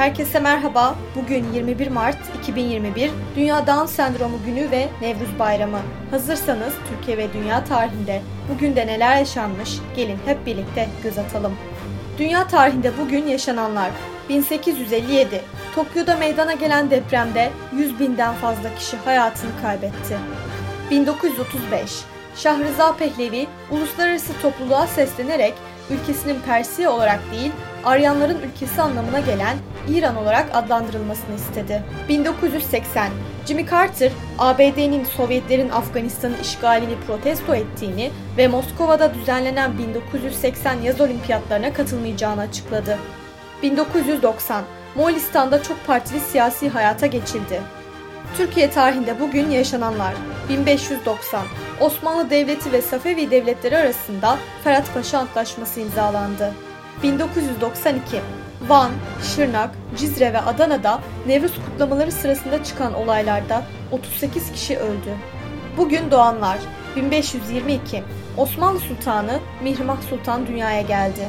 Herkese merhaba. Bugün 21 Mart 2021 Dünya Down Sendromu Günü ve Nevruz Bayramı. Hazırsanız Türkiye ve dünya tarihinde bugün de neler yaşanmış gelin hep birlikte göz atalım. Dünya tarihinde bugün yaşananlar 1857 Tokyo'da meydana gelen depremde 100 binden fazla kişi hayatını kaybetti. 1935 Şahrıza Pehlevi uluslararası topluluğa seslenerek ülkesinin Persiye olarak değil Aryanların ülkesi anlamına gelen İran olarak adlandırılmasını istedi. 1980 Jimmy Carter, ABD'nin Sovyetlerin Afganistan'ı işgalini protesto ettiğini ve Moskova'da düzenlenen 1980 yaz olimpiyatlarına katılmayacağını açıkladı. 1990 Moğolistan'da çok partili siyasi hayata geçildi. Türkiye tarihinde bugün yaşananlar 1590 Osmanlı Devleti ve Safevi Devletleri arasında Ferhat Paşa Antlaşması imzalandı. 1992 Van, Şırnak, Cizre ve Adana'da Nevruz kutlamaları sırasında çıkan olaylarda 38 kişi öldü. Bugün doğanlar 1522 Osmanlı Sultanı Mihrimah Sultan dünyaya geldi.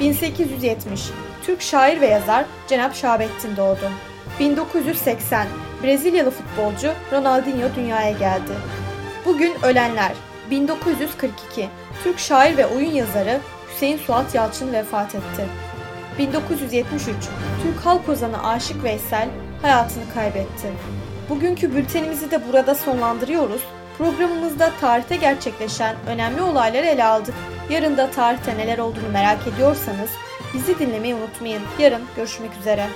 1870 Türk şair ve yazar Cenap Şahabettin doğdu. 1980 Brezilyalı futbolcu Ronaldinho dünyaya geldi. Bugün ölenler 1942 Türk şair ve oyun yazarı Hüseyin Suat Yalçın vefat etti. 1973 Türk halk ozanı Aşık Veysel hayatını kaybetti. Bugünkü bültenimizi de burada sonlandırıyoruz. Programımızda tarihte gerçekleşen önemli olayları ele aldık. Yarın da tarihte neler olduğunu merak ediyorsanız bizi dinlemeyi unutmayın. Yarın görüşmek üzere.